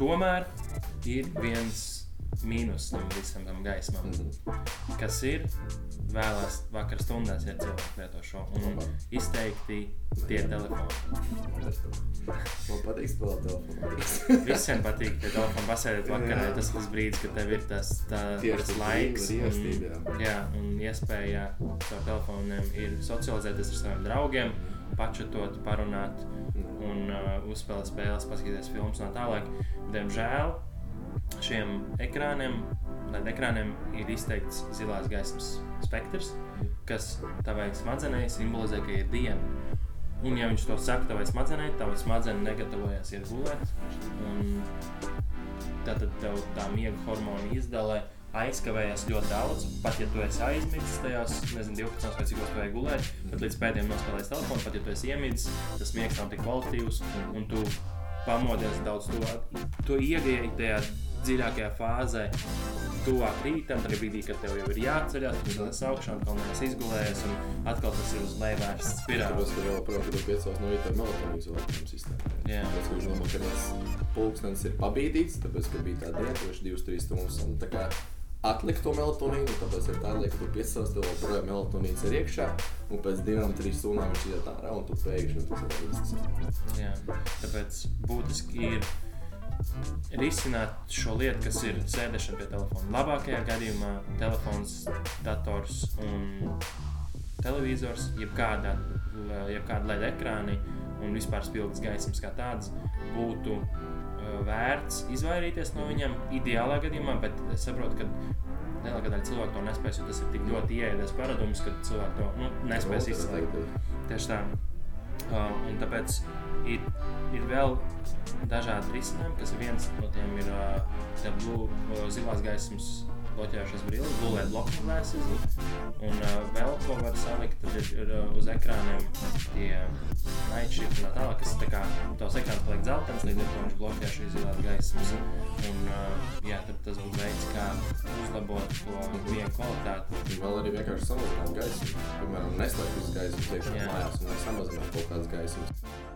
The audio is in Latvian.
tomēr ir viens mīnus tam visam tam gaismam, Mm -hmm. kas ir vēlās vakar stundās, ja cilvēki lieto šo. Un izteikti tie telefoni. Man patīk spēlēt telefonu. Visiem patīk, ja telefonu pasēdēt vakarā. Jā. Tas ir tas brīdis, kad tev ir tas, tā, Tieši tas laiks. iestīt, jā. jā, un iespēja caur telefoniem ir socializēties ar saviem draugiem, pačatot, parunāt un uh, uzspēlēt spēles, paskatīties filmas un tā tālāk. Diemžēl šiem ekrāniem, ekrāniem ir izteikts zilās gaismas spektrs, kas tavai smadzenei simbolizē, ka ir diena. Un, ja viņš to saka, tavai smadzenei, tava smadzenes negatavojas iet gulēt. Tad tev tā miega hormonu izdala aizkavējas ļoti daudz. Pat ja tu esi aizmidzis tajās, nezinu, 12 vai cik gulēt gulēt, tad līdz pēdējiem nospēlēs telefonu. Pat ja tu esi iemidzis, tas miegs nav tik kvalitīvs un, tu pamodies daudz tuvāk. Tu iegāji tajā dziļākajā fāzē, tuvāk rītam, tad brīdī, kad tev jau ir jāceļās, tu esi augšā un esi izgulējies, un atkal tas ir uz leju vērsts spirāli. Ka vēl, protams, tur piecos no rīta ir melatonīns elektrības sistēma. Jā. Ka viņš domā, ka tas pulkstenis ir pabīdīts, tāpēc, ka bija tā diena, kurš 2-3 stundas un tā kā atlikt to melatonīnu, tāpēc ir tā lieta, ka tu piecos, tev joprojām melatonīns ir iekšā, un pēc 2-3 stundām viņš iet ārā, un tu pēkšņi ir risks. Jā, tāpēc būtiski ir risināt šo lietu, kas ir sēdešana pie telefona. Labākajā gadījumā telefons, dators un televizors, jebkāda, jebkāda LED ekrāni un vispār spilgts gaismas kā tāds būtu uh, vērts izvairīties no viņiem ideālā gadījumā, bet es saprotu, ka lielākā daļa cilvēku to nespēs, jo tas ir tik ļoti ieēdies paradums, ka cilvēki to nu, nespēs izslēgt. Tieši tā. Uh, un tāpēc ir, ir vēl dažādi risinājumi, kas viens no tiem ir uh, blue, uh, zilās gaismas bloķējošas brilles, blocking glasses. Un uh, vēl ko var salikt, tad ir, ir uh, uz ekrāniem tie un tā tālāk, kas tā kā tos ekrāns paliek dzeltens, līdz ar to viņš bloķē šīs zilās gaismas. Un uh, jā, tad tas būtu veids, kā uzlabot to miega kvalitāti. Vēl arī vienkārši samazināt gaismu. Piemēram, neslēgt visu gaismu Jā. mājās un samazināt kaut kādas gaismas.